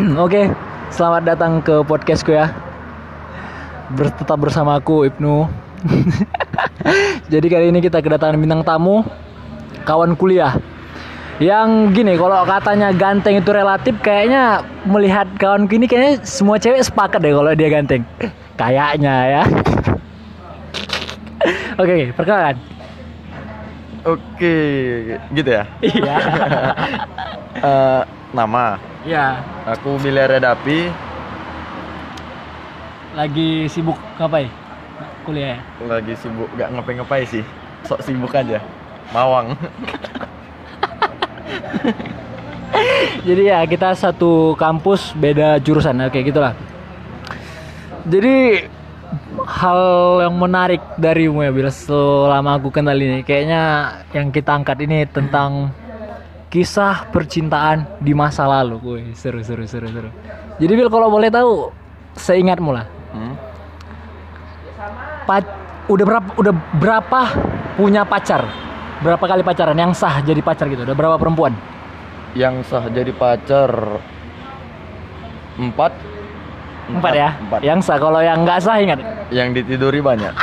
Oke, selamat datang ke podcastku ya. Ber- tetap bersama aku Ibnu. Jadi kali ini kita kedatangan bintang tamu, kawan kuliah. Yang gini, kalau katanya ganteng itu relatif, kayaknya melihat kawanku ini kayaknya semua cewek sepakat deh kalau dia ganteng. Kayaknya ya. Oke, oke, perkenalkan. Oke, gitu ya. Iya. Eh, nama, Iya. aku Billy Redapi, Lagi sibuk ngapain? Kuliah. ya? lagi sibuk gak ngapain-ngapain sih, sok sibuk aja. Mawang. Jadi ya kita satu kampus beda jurusan oke gitulah. Jadi hal yang menarik darimu ya bila selama aku kenal ini kayaknya yang kita angkat ini tentang kisah percintaan di masa lalu. Wih, seru seru seru seru. Jadi Bil kalau boleh tahu seingatmu lah. Hmm? Pac- udah berapa udah berapa punya pacar? Berapa kali pacaran yang sah jadi pacar gitu? Udah berapa perempuan? Yang sah jadi pacar empat. Empat ya. Empat. Yang sah kalau yang nggak sah ingat. Yang ditiduri banyak.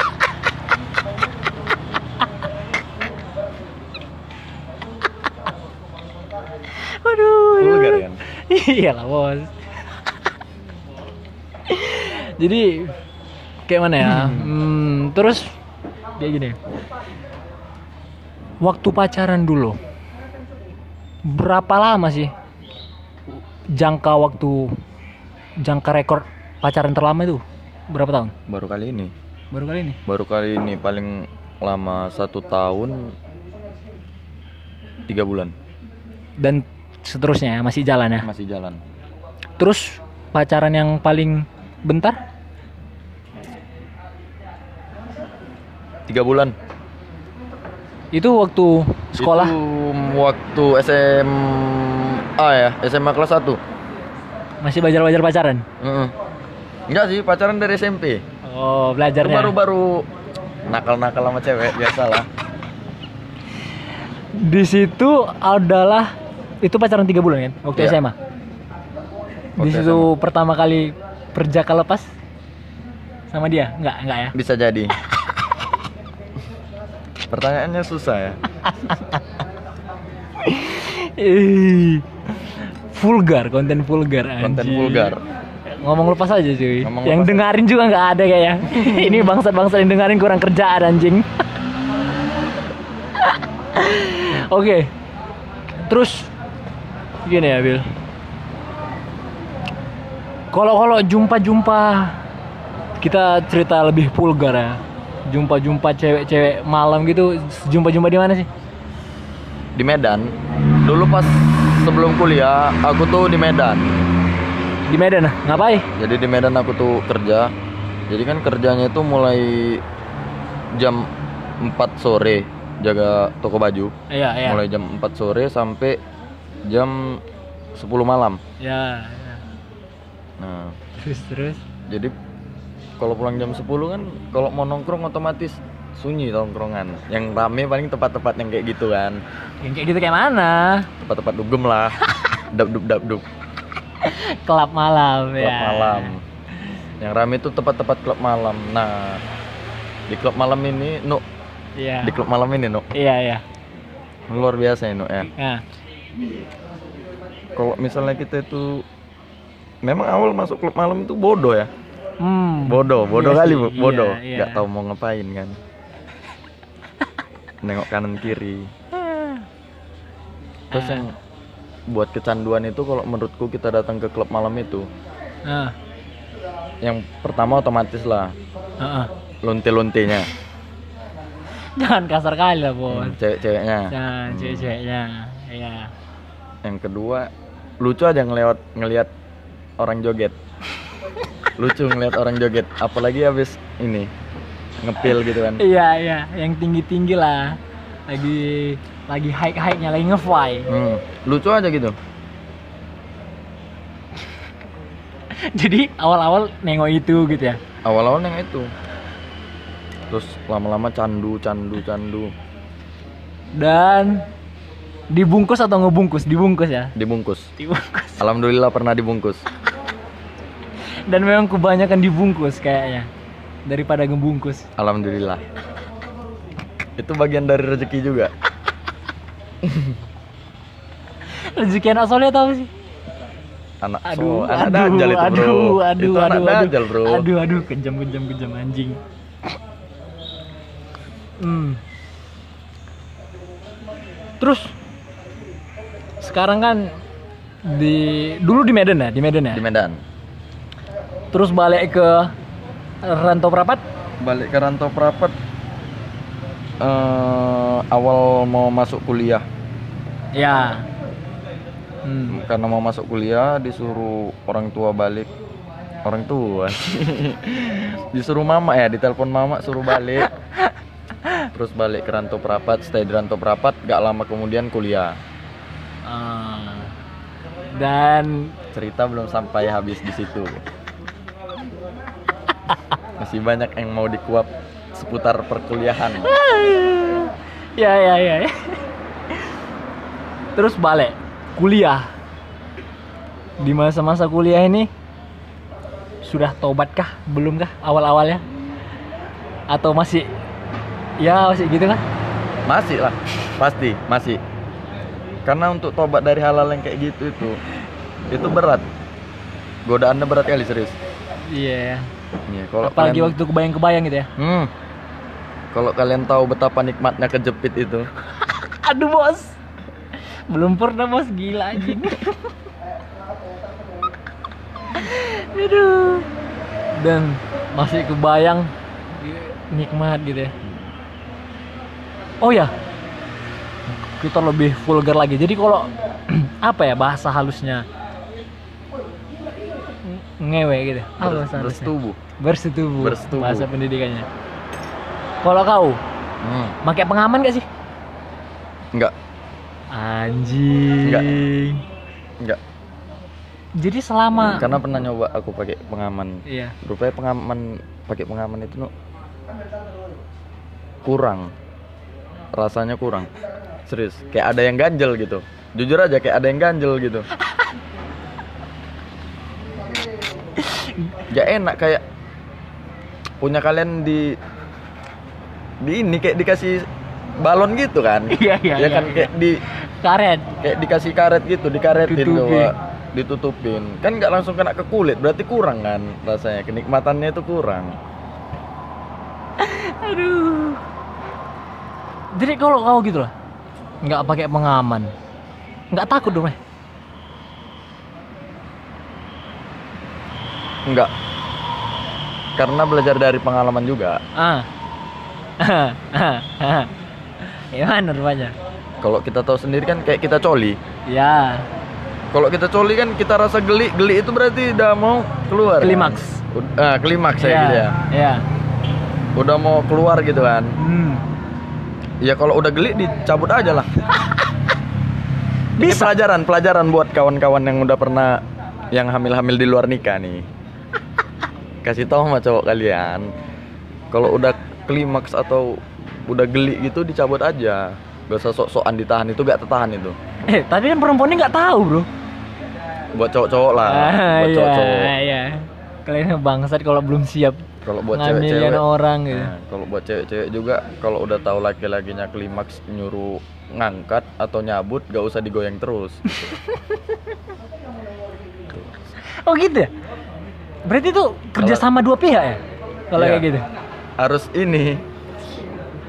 Waduh. Vulgar kan? Iya lah bos. Jadi kayak mana ya? Hmm, terus kayak gini. Waktu pacaran dulu, berapa lama sih jangka waktu jangka rekor pacaran terlama itu? Berapa tahun? Baru kali ini. Baru kali ini. Baru kali ini paling lama satu tahun tiga bulan Dan seterusnya ya, masih jalan ya. masih jalan. Terus pacaran yang paling bentar? Tiga bulan. Itu waktu sekolah. Itu waktu SMA ya, SMA kelas 1. Masih belajar-belajar pacaran. Heeh. Enggak sih, pacaran dari SMP. Oh, belajarnya. baru-baru nakal-nakal sama cewek biasalah. Di situ adalah itu pacaran tiga bulan kan waktu Iya. SMA. Di situ pertama kali perjaka lepas sama dia? Enggak, enggak ya. Bisa jadi. Pertanyaannya susah ya. Vulgar, konten vulgar Konten anjing. vulgar. Ngomong lepas aja cuy. Ngomong yang lepas dengerin juga nggak ada kayaknya. Ini bangsat-bangsat yang dengerin kurang kerjaan anjing. Oke. Terus gini ya, Bil. Kalau kalau jumpa-jumpa kita cerita lebih vulgar ya. Jumpa-jumpa cewek-cewek malam gitu, jumpa-jumpa di mana sih? Di Medan. Dulu pas sebelum kuliah, aku tuh di Medan. Di Medan, ah? ngapain? Jadi di Medan aku tuh kerja. Jadi kan kerjanya itu mulai jam 4 sore jaga toko baju. Iya, iya. Mulai jam 4 sore sampai jam 10 malam. Ya, ya. Nah, Terus terus. jadi kalau pulang jam 10 kan kalau mau nongkrong otomatis sunyi tongkrongan. Yang rame paling tempat-tempat yang kayak gitu kan. Yang kayak gitu kayak mana? Tempat-tempat dugem lah. dap dub dap dub. Kelab malam Klub ya. malam. Yang rame itu tempat-tempat klub malam. Nah, di klub malam ini, nu Iya. di klub malam ini, nu Iya, iya. luar biasa ya, nu ya. Nah, Kalau misalnya kita itu memang awal masuk klub malam itu bodoh ya. hmm. Bodoh, bodoh Iya kali, sih, Bu. iya, bodoh. iya. Nggak tahu mau ngapain kan. Nengok kanan kiri. Terus Ah. yang buat kecanduan itu kalau menurutku kita datang ke klub malam itu, Nah, yang pertama otomatis lah heeh. lonte-lontenya, Jangan kasar kali lah, Bos. Hmm, cewek-ceweknya. Jangan cewek-ceweknya. Iya. Yang kedua lucu aja ngeliat ngelihat orang joget. lucu ngelihat orang joget, apalagi habis ini ngepil gitu kan. Iya, iya, yang tinggi-tinggi lah. Lagi lagi high-high-nya, lagi nge-fly. Hmm, lucu aja gitu. Jadi awal-awal nengok itu gitu ya. Awal-awal yang itu. Terus lama-lama candu, candu, candu. Dan dibungkus atau ngebungkus? Dibungkus ya. Dibungkus. Dibungkus. Alhamdulillah pernah dibungkus. Dan memang kebanyakan dibungkus kayaknya daripada ngebungkus. Alhamdulillah. Itu bagian dari rezeki juga. Rezeki anak soleh tau sih? Anak Aduh, so, anak aduh, dajal itu, Bro. aduh, aduh, itu anak aduh, aduh, dajal, Bro. aduh, aduh, kejam, kejam, kejam anjing. Hmm. Terus sekarang kan di dulu di Medan ya, di Medan ya. Di Medan. Terus balik ke Rantau Prapat. Balik ke Rantau Prapat eh awal mau masuk kuliah. Ya. Hmm. Karena mau masuk kuliah disuruh orang tua balik. Orang tua. disuruh mama ya, ditelepon mama suruh balik. Terus balik ke Rantau Prapat, stay di Rantau Prapat, gak lama kemudian kuliah. Ah. Dan Cerita belum sampai habis di situ. Masih banyak yang mau dikuap seputar perkuliahan. ya ya ya. ya. Terus balik kuliah. Di masa-masa kuliah ini sudah tobat kah? Belum kah awal-awalnya? Atau masih ya masih gitu kah? Masih lah, pasti masih. Karena untuk tobat dari hal-hal yang kayak gitu itu, itu berat. Godaannya berat kali serius. Iya. Iya, kalau Apalagi kalian, waktu kebayang-kebayang gitu ya. hmm, kalau kalian tahu betapa nikmatnya kejepit itu, Aduh bos. Belum pernah bos gila anjing. Aduh. Dan masih kebayang nikmat gitu ya. Oh ya. Kita lebih vulgar lagi. Jadi kalau apa ya bahasa halusnya? Ngewe gitu. Apa ber- bahasa halusnya? bersetubuh. Bersetubuh. Bersetubuh. Bahasa pendidikannya. Kalau kau Hmm, pakai pengaman gak sih? enggak, Anjing. Enggak. enggak. Jadi selama Karena pernah nyoba aku pakai pengaman. Iya. Rupanya pengaman pakai pengaman itu no, kurang. Rasanya kurang. Serius, kayak ada yang ganjel gitu. Jujur aja kayak ada yang ganjel gitu. Gak enak kayak punya kalian di di ini kayak dikasih balon gitu kan Iya, iya, ya iya, kan iya. kayak di karet. kayak dikasih karet gitu dikaretin tuh ditutupin kan nggak langsung kena ke kulit berarti kurang kan rasanya kenikmatannya itu kurang Aduh. Jadi kalau kau gitu lah, nggak pakai pengaman, nggak takut dong eh? enggak karena belajar dari pengalaman juga Ah. Gimana rupanya? kalau kita tahu sendiri kan kayak kita coli Ya, kalau kita coli kan kita rasa geli geli itu berarti udah mau keluar kan? Klimaks. Ud- ah, klimaks ya ya, gitu ya ya. udah mau keluar gitu kan Hmm. Ya kalau udah geli dicabut aja lah Ini Bisa. pelajaran pelajaran buat kawan-kawan yang udah pernah yang hamil-hamil di luar nikah nih kasih tahu sama cowok kalian kalau udah klimaks atau udah geli gitu dicabut aja gak usah sok-sokan ditahan itu gak tertahan itu Eh, tapi kan perempuannya nggak tahu bro. buat cowok-cowok lah Ah, buat iya, cowok-cowok iya. Kalian bangsat kalau belum siap kalau buat cewek-cewek orang gitu. Nah, kalau buat cewek-cewek juga kalau udah tahu laki-lakinya klimaks nyuruh ngangkat atau nyabut gak usah digoyang terus Oh gitu ya? Berarti itu kerjasama dua pihak ya? Kalau Iya. kayak gitu? harus ini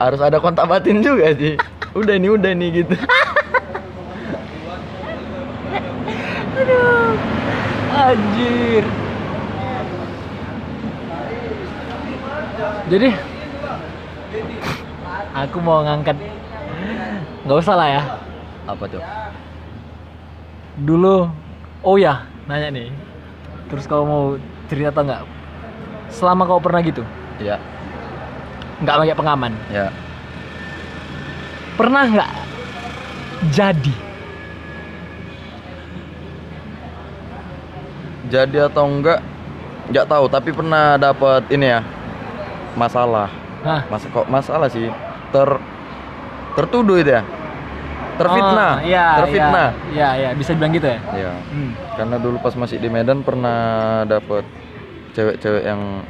harus ada kontak batin juga sih udah ini udah ini gitu Aduh, anjir. Jadi, aku mau ngangkat, nggak usah lah ya. apa tuh Dulu, oh ya, nanya nih. Terus kau mau cerita atau nggak? Selama kau pernah gitu, ya nggak pakai pengaman, ya pernah nggak jadi? jadi atau enggak nggak tahu tapi pernah dapat ini ya masalah Hah? mas kok masalah sih ter tertuduh itu ya terfitnah Oh, iya, terfitnah Iya, iya, bisa bilang gitu ya. Iya. Hmm. karena dulu pas masih di Medan pernah dapet cewek-cewek yang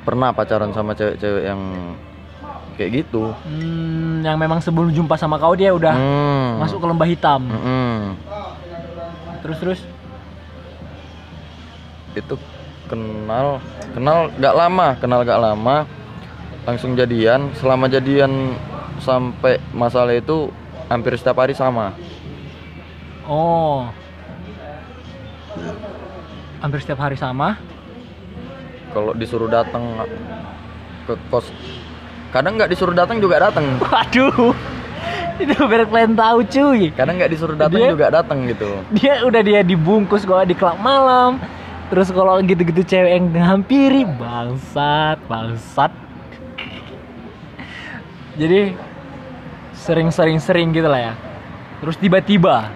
pernah pacaran sama cewek-cewek yang kayak gitu Hmm, yang memang sebelum jumpa sama kau dia udah Hmm. masuk ke lembah hitam. Mm-mm. Terus terus. itu kenal kenal gak lama kenal gak lama langsung jadian selama jadian sampai masalah itu hampir setiap hari sama Oh. Hampir setiap hari sama. kalau disuruh datang ke kos kadang nggak disuruh datang juga datang Waduh. Itu biar kalian tahu cuy. kadang nggak disuruh datang juga datang gitu Dia udah dia dibungkus kalau di klub malam. Terus kalau gitu-gitu cewek yang menghampiri bangsat, bangsat. Jadi sering-sering-sering gitu lah ya. Terus tiba-tiba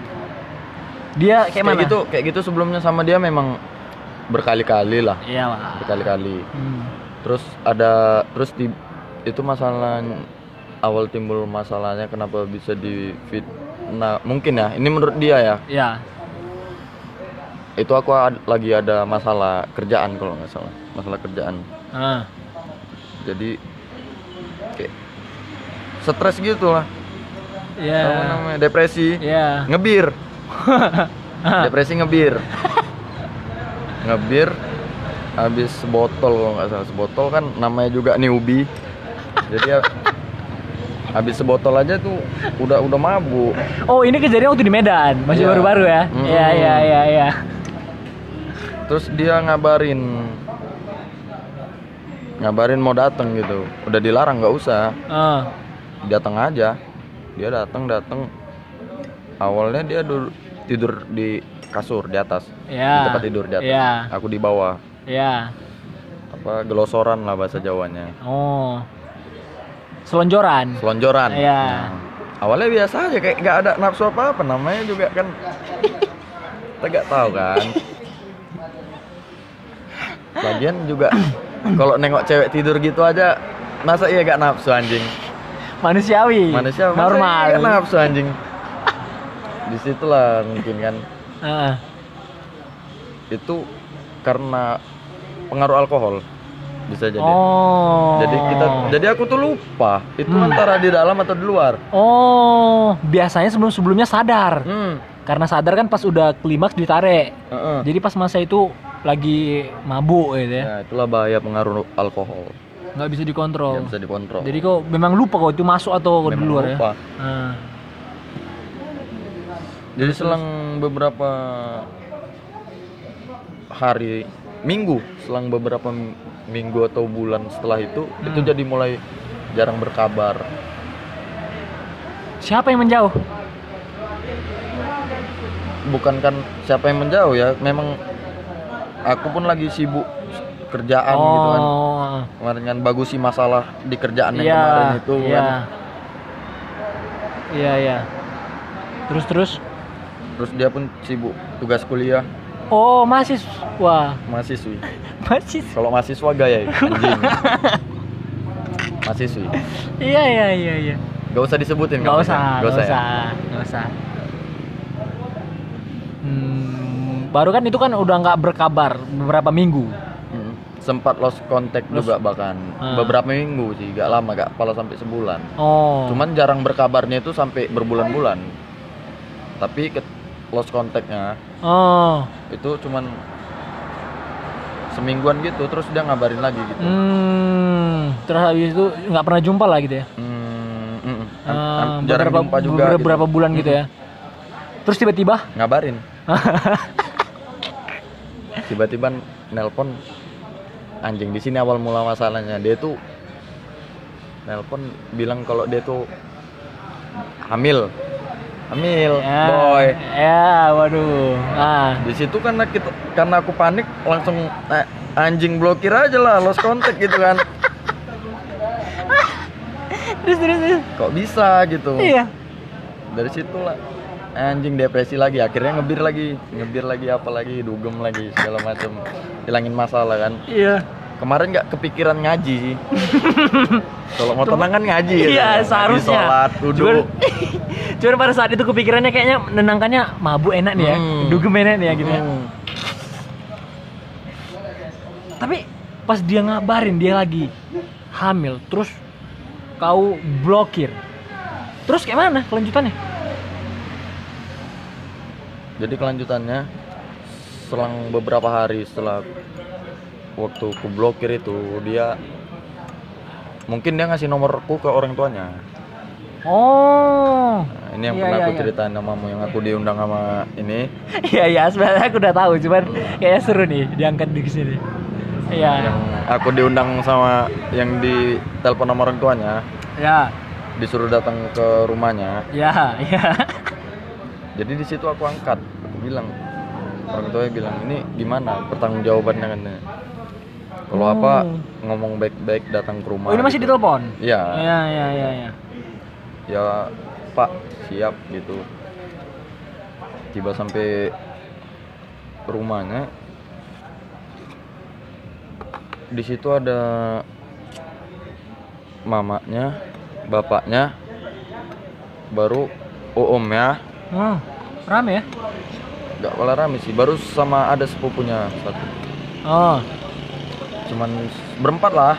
dia kayak, mana? gitu kayak gitu sebelumnya sama dia memang berkali-kali lah Iya lah. berkali-kali Hmm. terus ada terus di itu masalah awal timbul masalahnya kenapa bisa di fitnah mungkin ya ini menurut dia ya Iya. Itu aku ad- lagi ada masalah kerjaan kalau nggak salah masalah kerjaan. Ah. jadi kayak stres gitu lah. Apa namanya depresi. Iya. ngebir. Depresi ngebir. Ngebir habis sebotol kalau nggak salah. Sebotol kan namanya juga newbie. Jadi ya habis sebotol aja tuh udah udah mabuk. Oh, ini kejadian waktu di Medan, masih Iya. baru-baru ya. Iya, iya, iya, iya. Terus dia ngabarin ngabarin mau datang gitu udah dilarang nggak usah Ah. datang aja dia datang datang awalnya dia tidur di kasur di atas di Iya. tempat tidur di atas Iya. aku di bawah Iya. apa gelosoran lah bahasa Jawanya Oh. Selonjoran. selonjoran Iya. Nah, awalnya biasa aja kayak nggak ada nafsu apa apa namanya juga kan kita nggak tahu kan lagian juga kalau nengok cewek tidur gitu aja masa iya gak nafsu anjing Manusiawi. manusia masa normal. iya gak nafsu anjing di situlah mungkin kan Ah. itu karena pengaruh alkohol bisa jadi Oh. jadi kita jadi aku tuh lupa itu Hmm. antara di dalam atau di luar Oh, biasanya sebelum-sebelumnya sadar. hmm Karena sadar kan pas udah klimaks ditarik. heeh. Jadi pas masa itu lagi mabuk gitu ya. Ya, itulah bahaya pengaruh alkohol. nggak bisa dikontrol. Yang bisa dikontrol. Jadi kok memang lupa kok itu masuk atau di Memang luar lupa. ya. Ah. Jadi selang beberapa hari, minggu, selang beberapa minggu atau bulan setelah itu, itu Hmm. jadi mulai jarang berkabar. Siapa yang menjauh? Bukan kan siapa yang menjauh ya, memang aku pun lagi sibuk kerjaan gitu kan. oh. Kemarin kan bagus sih masalah di kerjaan yang Iya. kemarin itu Iya. kan. Iya, iya. Terus terus. Terus dia pun sibuk tugas kuliah, Oh, mahasiswa. mahasiswi. Mahasiswa. Kalau mahasiswa gaya ya, anjing. mahasiswi. Iya, iya, iya, iya. Gak usah disebutin Gak usah, gak usah. ya? usah, gak usah. Hmm, baru kan itu kan udah nggak berkabar beberapa minggu. Hmm. Sempat lost contact Lost- juga bahkan Ah. beberapa minggu sih, gak lama, gak pala sampai sebulan. Oh. Cuman jarang berkabarnya itu sampai berbulan-bulan. Tapi ke lost contactnya Oh. itu cuman semingguan gitu, terus dia ngabarin lagi gitu. Hmm. Terus habis itu nggak pernah jumpa lah gitu ya? Hmm, mm, mm. Ah, am- jarang beberapa, jumpa juga. beberapa, gitu. bulan gitu ya. Terus tiba-tiba Ngabarin. Tiba-tiba nelpon anjing di sini awal mula masalahnya dia tuh nelpon bilang kalau dia tuh hamil hamil ya, boy Ya, waduh. Ah. di situ karena kita karena aku panik langsung eh, anjing blokir aja lah lost contact gitu kan Terus terus. terus. kok bisa gitu Iya. dari situ lah anjing depresi lagi akhirnya ngebir lagi ngebir lagi apa lagi dugem lagi segala macam hilangin masalah kan Iya. kemarin nggak kepikiran ngaji sih kalau mau tenang kan ngaji. Iya, Ngaji, seharusnya. sholat duduk Cuman pada saat itu kepikirannya kayaknya menenangkannya mabuk enak nih ya. Hmm. Dugem enak nih ya gitu ya. Hmm. Tapi pas dia ngabarin dia lagi hamil, terus kau blokir. Terus kayak mana kelanjutannya? Jadi kelanjutannya selang beberapa hari setelah waktu ku blokir itu dia mungkin dia ngasih nomorku ke orang tuanya. Oh. Nah, ini yang Iya, pernah iya, aku iya. ceritain namamu yang aku diundang sama ini Iya iya sebenarnya aku udah tahu, cuman kayaknya seru nih diangkat di sini. Iya. yang aku diundang sama yang di telepon sama orang tuanya Ya. disuruh datang ke rumahnya Ya, ya. Jadi di situ aku angkat aku bilang orang tuanya bilang ini gimana pertanggungjawabannya kan kalau apa Oh. ngomong baik-baik datang ke rumah Oh, ini masih gitu. ditelepon? iya Iya, iya, iya, iya. ya pak siap gitu tiba sampai rumahnya di situ ada mamanya bapaknya baru omnya Hmm. Rame ya? nggak kalah rame sih baru sama ada sepupunya satu Oh. cuman berempat lah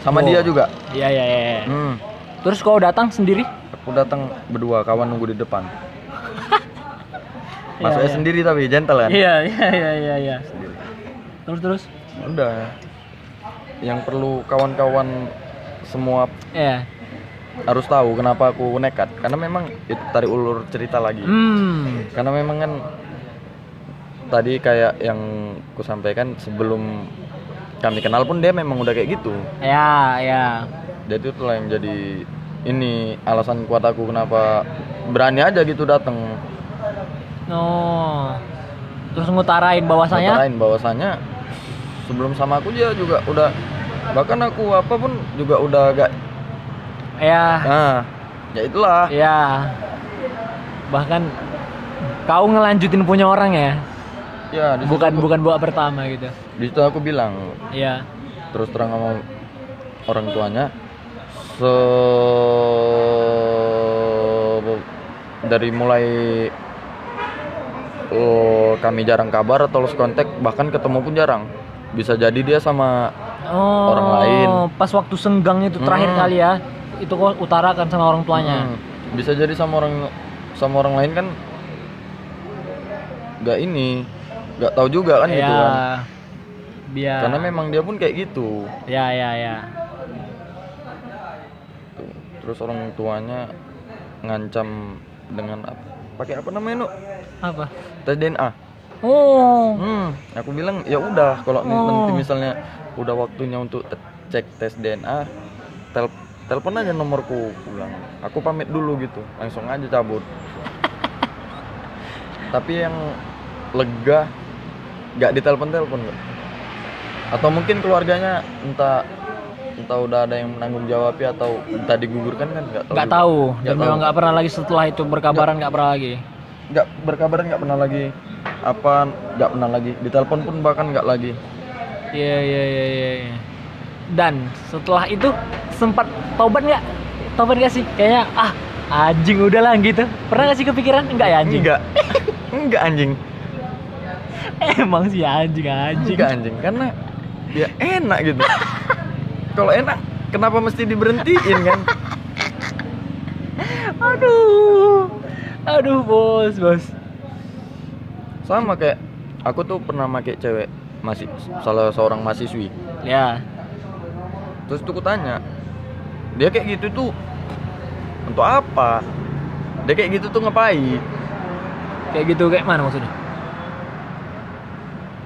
sama Oh. dia juga Iya, iya, iya. iya. hmm. Terus kau datang sendiri? aku datang berdua kawan nunggu di depan masuknya iya. sendiri tapi gentle kan Iya, iya, iya, iya, iya. Terus terus? udah yang perlu kawan-kawan semua Iya. Harus tahu kenapa aku nekat karena memang itu tarik ulur cerita lagi Hmm. karena memang kan tadi kayak yang ku sampaikan sebelum kami kenal pun dia memang udah kayak gitu Ya, ya. jadi itulah yang jadi ini alasan kuat aku kenapa berani aja gitu datang Oh. Terus ngutarain bahwasanya lain bahwasanya sebelum sama aku dia juga udah bahkan aku apa pun juga udah agak ya, nah ya itulah ya. Bahkan kau ngelanjutin punya orang ya. ya Bukan aku, bukan buat pertama gitu. di situ aku bilang Iya. terus terang sama orang tuanya se dari mulai oh, kami jarang kabar atau lost kontak bahkan ketemu pun jarang bisa jadi dia sama Oh, Orang lain. Pas waktu senggang itu terakhir Hmm. kali ya, itu kok utarakan sama orang tuanya. Hmm, bisa jadi sama orang sama orang lain kan nggak ini nggak tahu juga kan ya. gitu kan Biar. karena memang dia pun kayak gitu Ya, ya, ya. Tuh. terus orang tuanya ngancam dengan apa pakai apa namanya Nuk? Apa? tes DNA Oh. hmm aku bilang ya udah kalau Oh. nanti misalnya udah waktunya untuk cek tes DNA tel telepon aja nomorku aku bilang aku pamit dulu gitu. Langsung aja cabut. Tapi yang lega nggak ditelepon telepon nggak atau mungkin keluarganya entah entah udah ada yang menanggung jawab ya atau entah digugurkan kan nggak tahu Nggak tahu. Dan memang nggak pernah lagi setelah itu berkabaran nggak. pernah lagi. nggak berkabar nggak pernah lagi. Apa nggak pernah lagi. Ditelepon pun bahkan nggak lagi. Iya, iya, iya, iya. Dan setelah itu sempat tobat nggak? Tobat nggak sih? Kayaknya ah anjing udahlah gitu. Pernah nggak sih kepikiran? Enggak ya anjing. enggak enggak anjing Emang sih anjing anjing. enggak anjing karena ya enak gitu kalau enak kenapa mesti diberhentiin kan Aduh. Aduh bos bos. sama kayak aku tuh pernah pakai cewek masih salah seorang mahasiswi Ya. Terus tuh aku tanya dia kayak gitu tuh untuk apa dia kayak gitu tuh ngapain Kayak gitu kayak mana maksudnya?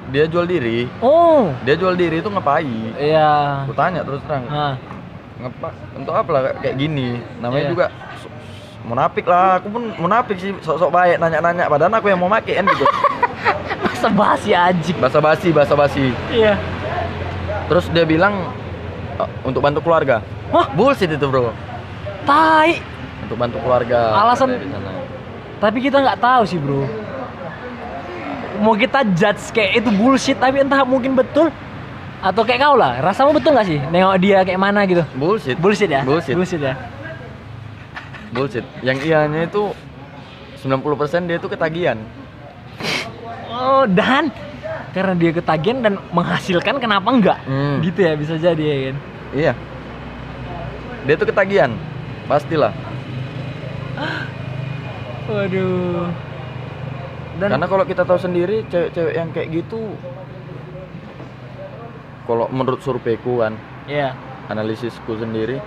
dia jual diri Oh. dia jual diri itu ngapain Iya. aku tanya terus terang Ah. ngapa untuk apa lah kayak gini namanya Iya. juga munafik lah aku pun munafik sih sok-sok baik nanya-nanya padahal aku yang mau make kan gitu Masa basi anjing. basa basi basa basi Iya. terus dia bilang "Eh, untuk bantu keluarga Wah. bullshit itu bro Tai. untuk bantu keluarga Alasan- katanya di sana. Tapi kita nggak tahu sih bro. Mau kita judge kayak itu bullshit tapi entah mungkin betul atau kayak kau lah. Rasamu betul nggak sih? Nengok dia kayak mana gitu? bullshit Bullshit ya? bullshit ya. bullshit yang ianya itu 90% dia itu ketagihan Oh, dan karena dia ketagihan dan menghasilkan kenapa enggak? Hmm. Gitu ya bisa jadi ya kan. iya dia itu ketagihan pastilah Waduh. Dan karena kalau kita tahu sendiri cewek-cewek yang kayak gitu kalau menurut surveiku kan ya. analisisku sendiri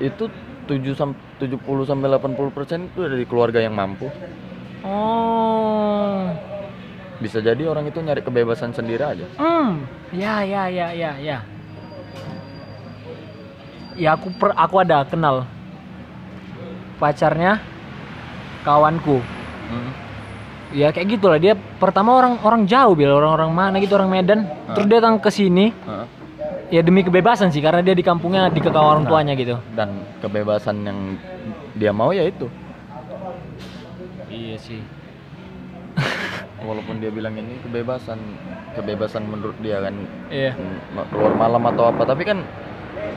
itu 7 sam 70 sampai 80 persen itu dari keluarga yang mampu Oh. Bisa jadi orang itu nyari kebebasan sendiri aja Hmm. Ya ya ya ya ya. Ya aku per, aku ada kenal pacarnya kawanku. Ya kayak gitulah dia pertama orang orang jauh bil orang-orang mana gitu orang Medan. Terus dia datang ke sini Heeh. ya demi kebebasan sih karena dia di kampungnya di kekau orang tuanya gitu. dan kebebasan yang dia mau ya itu Iya sih. Walaupun dia bilang ini kebebasan kebebasan menurut dia kan. Iya. mm, keluar malam atau apa. Tapi kan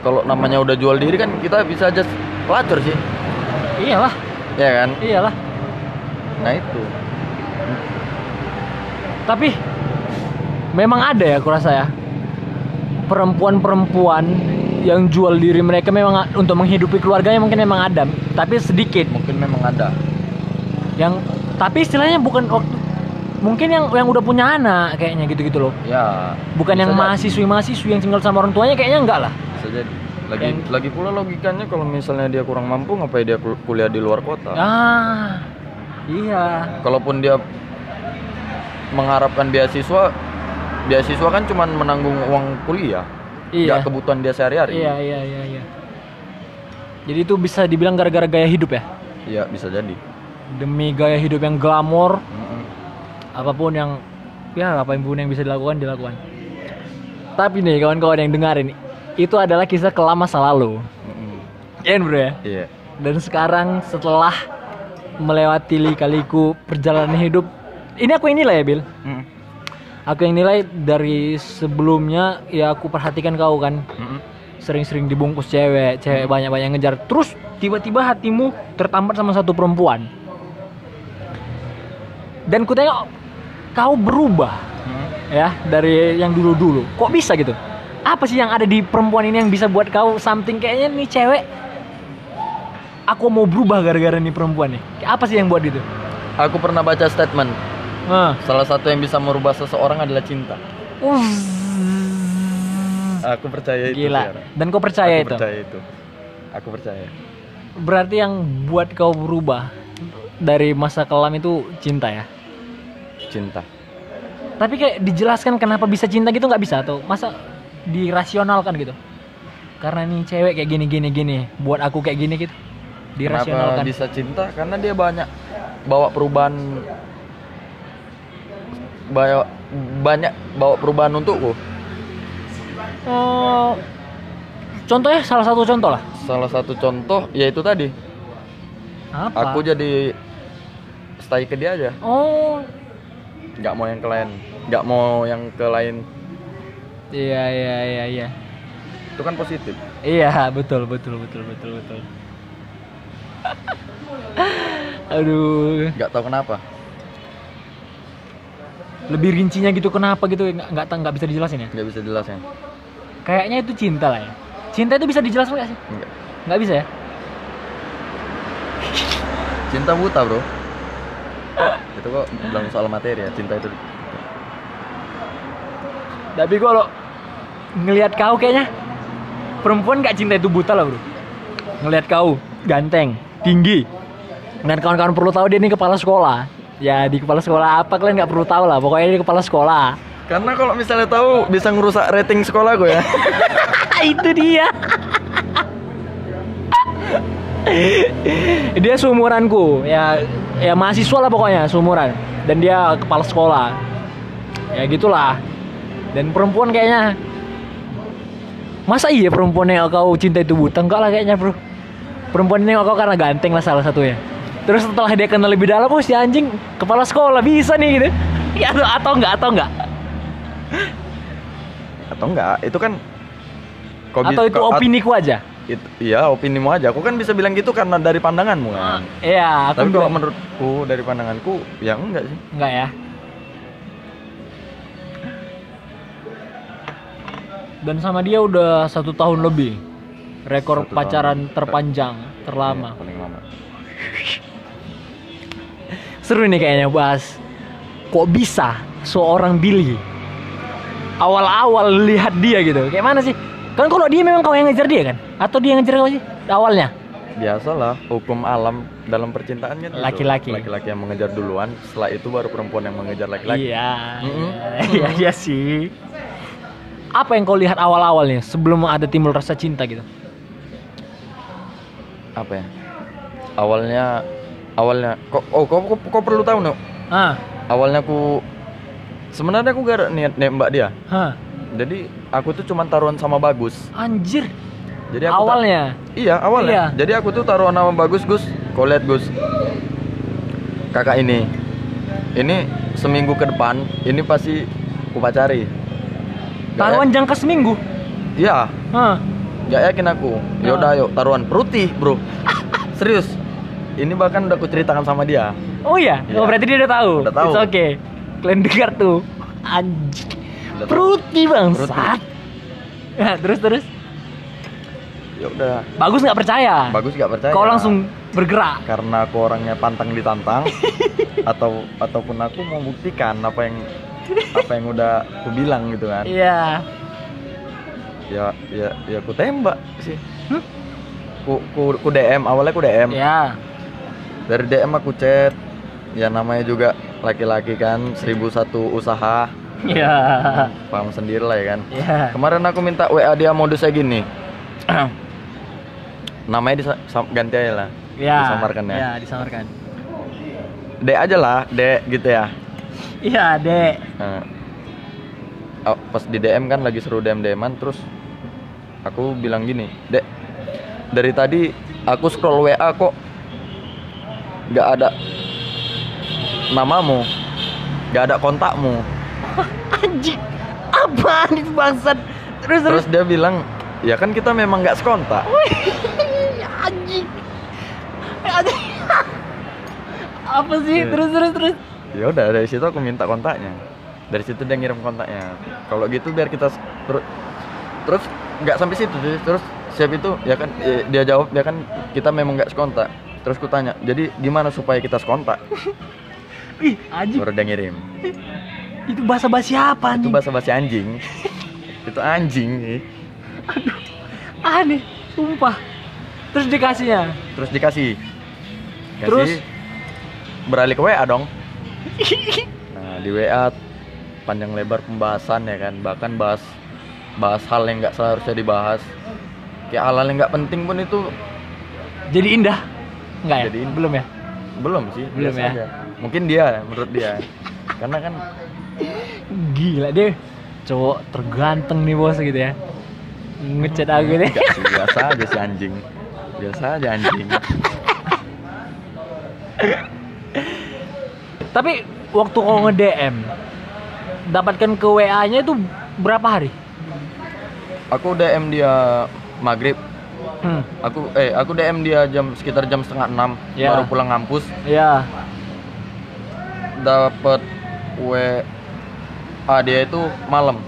kalau namanya udah jual diri kan kita bisa aja pelacur sih. Iyalah, ya kan? Iyalah. nah itu. Tapi memang ada ya aku rasa ya. Perempuan-perempuan yang jual diri mereka memang untuk menghidupi keluarganya mungkin memang ada, tapi sedikit. mungkin memang ada. Yang tapi istilahnya bukan waktu mungkin yang yang udah punya anak kayaknya gitu-gitu loh. ya Bukan yang mahasiswi-mahasiswi yang tinggal sama orang tuanya kayaknya enggak lah. bisa jadi lagi Yang- lagi pula logikanya kalau misalnya dia kurang mampu ngapain dia kul- kuliah di luar kota Ah. Iya. kalaupun dia mengharapkan beasiswa beasiswa kan cuman menanggung uang kuliah Iya. nggak kebutuhan dia sehari-hari Iya, iya, iya, iya. Jadi itu bisa dibilang gara-gara gaya hidup ya. iya bisa jadi Demi gaya hidup yang glamor, Mm-mm. Apa pun yang ya apa pun yang bisa dilakukan dilakukan. Tapi nih kawan-kawan yang dengerin itu adalah kisah kelam masa lalu. Kan, bro ya? Iya. Dan sekarang setelah melewati lika-liku perjalanan hidup ini aku yang nilai ya Bil? Mm-mm. aku yang nilai dari sebelumnya ya aku perhatikan kau kan. Mm-mm. sering-sering dibungkus cewek cewek banyak-banyak ngejar. Terus tiba-tiba hatimu tertambat sama satu perempuan. Dan ku tengok kau berubah Mm. ya dari yang dulu-dulu. Kok bisa gitu? Apa sih yang ada di perempuan ini yang bisa buat kau something kayaknya nih cewek aku mau berubah gara-gara nih perempuan nih. Apa sih yang buat itu? aku pernah baca statement Nah. salah satu yang bisa merubah seseorang adalah cinta aku percaya itu Gila. Tiara. Dan kau percaya aku itu? percaya itu aku percaya Berarti yang buat kau berubah dari masa kelam itu cinta ya? Cinta Tapi kayak dijelaskan kenapa bisa cinta gitu nggak bisa atau masa dirasionalkan gitu? Karena nih cewek kayak gini gini gini, buat aku kayak gini gitu. kenapa Dirasionalkan. bisa cinta karena dia banyak bawa perubahan bawa banyak bawa perubahan untukku Oh, contohnya salah satu contoh lah. salah satu contoh yaitu tadi Apa? aku jadi stay ke dia aja Oh, nggak mau yang ke lain nggak mau yang ke lain iya iya iya iya. itu kan positif Iya, betul betul betul betul betul. Aduh, nggak tahu kenapa lebih rincinya gitu kenapa gitu nggak nggak nggak bisa dijelasin ya? nggak bisa jelasin Kayaknya itu cinta lah ya. Cinta itu bisa dijelaskan nggak sih? nggak Nggak bisa ya? cinta buta bro itu kok bilang soal materi ya cinta itu Tapi kalau ngelihat kau kayaknya perempuan nggak cinta itu buta lah bro. Ngelihat kau ganteng, tinggi. Dan kawan-kawan perlu tahu dia ini kepala sekolah. Ya di kepala sekolah apa kalian nggak perlu tahu lah. Pokoknya dia kepala sekolah. karena kalau misalnya tahu bisa ngerusak rating sekolah gue ya itu dia. dia seumuranku, ya ya mahasiswa lah pokoknya seumuran. Dan dia kepala sekolah. Ya gitulah. Dan perempuan kayaknya Masa iya perempuan yang kau cinta itu buta? Enggak lah kayaknya bro Perempuan ini kau karena ganteng lah salah satunya Terus setelah dia kenal lebih dalam Oh si anjing kepala sekolah bisa nih gitu Ya atau, atau enggak atau enggak atau enggak itu kan Atau itu opini ku aja itu iya opinimu aja aku kan bisa bilang gitu karena dari pandanganmu kan Iya, aku tapi kalau menurutku dari pandanganku ya enggak sih enggak ya. Dan sama dia udah satu tahun lebih. Rekor Satu tahun. pacaran terpanjang, terlama. Iya, paling lama Seru nih kayaknya bahas. Kok bisa seorang Billy awal-awal lihat dia gitu? Kayak mana sih? Kan kalau dia memang kau yang ngejar dia kan? Atau dia yang ngejar kau sih awalnya? biasalah hukum alam dalam percintaan gitu. Laki-laki. laki-laki yang mengejar duluan setelah itu baru perempuan yang mengejar laki-laki Iya, Mm-mm. iya, iya sih. Apa yang kau lihat awal-awalnya sebelum ada timbul rasa cinta gitu? apa ya awalnya awalnya kok oh kok, kok, kok perlu tahu no Ah, awalnya aku sebenarnya aku gak niat nembak dia hah, jadi aku tuh cuma taruhan sama bagus anjir. jadi aku Awalnya. iya awalnya Iya. jadi aku tuh taruhan sama bagus gus kau lihat gus kakak ini ini seminggu ke depan ini pasti aku pacari Taruhan jangka seminggu. ya- iya Hah. Gak yakin aku. Yaudah ayo taruhan putih bro. Serius. Ini bahkan udah aku ceritakan sama dia. Oh iya, Iya. oh berarti dia udah tahu. Udah tahu. It's okay. Kalian dengar tuh. Anjir. Fruity bang, Fruity. Ya, terus terus. Ya udah. Bagus nggak percaya? Bagus gak percaya. Kau langsung bergerak. Karena aku orangnya pantang ditantang. atau ataupun aku mau buktikan apa yang apa yang udah aku bilang gitu kan. Iya. Ya ya ya aku tembak sih. Hmm? Ku, ku, ku DM awalnya ku DM. Ya. Dari DM aku chat. Ya namanya juga laki-laki kan seribu satu usaha. Iya. Paham sendiri lah ya kan. Iya. Kemarin aku minta WA dia modusnya gini. Namanya ganti aja lah. Iya. Disamarkan ya. Iya, disamarkan. Dek aja lah, Dek gitu ya. Iya, Dek. Nah, oh, pas di DM kan lagi seru DM DMan terus aku bilang gini, Dek, dari tadi aku scroll WA kok nggak ada namamu, nggak ada kontakmu. Anjing. Apaan itu bangsat? Terus terus. Terus dia bilang, ya kan kita memang nggak sekontak. Anjing. Anjing. Apa sih? Iya. Terus terus terus. ya udah dari situ aku minta kontaknya dari situ dia ngirim kontaknya kalau gitu biar kita s- ter- terus nggak sampai situ sih. terus siap itu ya kan eh, dia jawab ya kan kita memang nggak sekontak terus ku tanya jadi gimana supaya kita sekontak Ih, anjing. baru dia ngirim Itu bahasa basi apa itu nih? bahasa bahasa anjing itu anjing nih. Aneh, sumpah. Terus dikasihnya. terus dikasih kasih Terus? beralih ke WA dong nah di WA panjang lebar pembahasan ya kan bahkan bahas bahas hal yang nggak seharusnya dibahas kayak hal-hal yang nggak penting pun itu Jadi indah. Enggak ya? Jadi indah. Belum ya? belum sih Belum ya? aja. mungkin dia menurut dia karena kan Gila deh. Cowok terganteng nih bos gitu ya. Ngechat aku deh. sih biasa aja si anjing biasa aja anjing Tapi waktu kau nge-DM dapatkan ke WA-nya itu berapa hari? aku DM dia maghrib Hmm. aku eh aku DM dia jam sekitar jam setengah enam Ya. baru pulang ngampus Ya. dapat WA dia itu malam.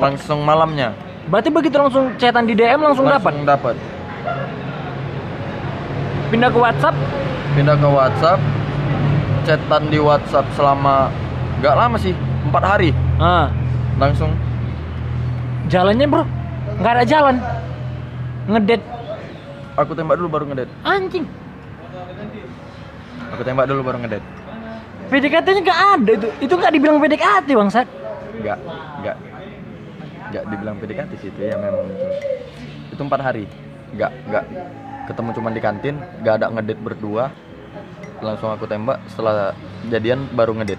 Langsung malamnya. Berarti begitu langsung chatan di DM langsung, dapat. dapat. Pindah ke WhatsApp. pindah ke WhatsApp. Chatan di WhatsApp selama nggak lama sih empat hari. Ah, langsung. Jalannya bro, nggak ada jalan. Ngedet aku tembak dulu baru ngedet anjing. aku tembak dulu baru ngedet PDKT-nya nggak ada. Itu. Itu nggak dibilang PDKT bangsat. nggak nggak. Nggak dibilang PDKT sih itu ya memang itu. Itu empat hari. Nggak nggak. Ketemu cuma di kantin nggak ada ngedit berdua. Langsung aku tembak setelah jadian baru ngedit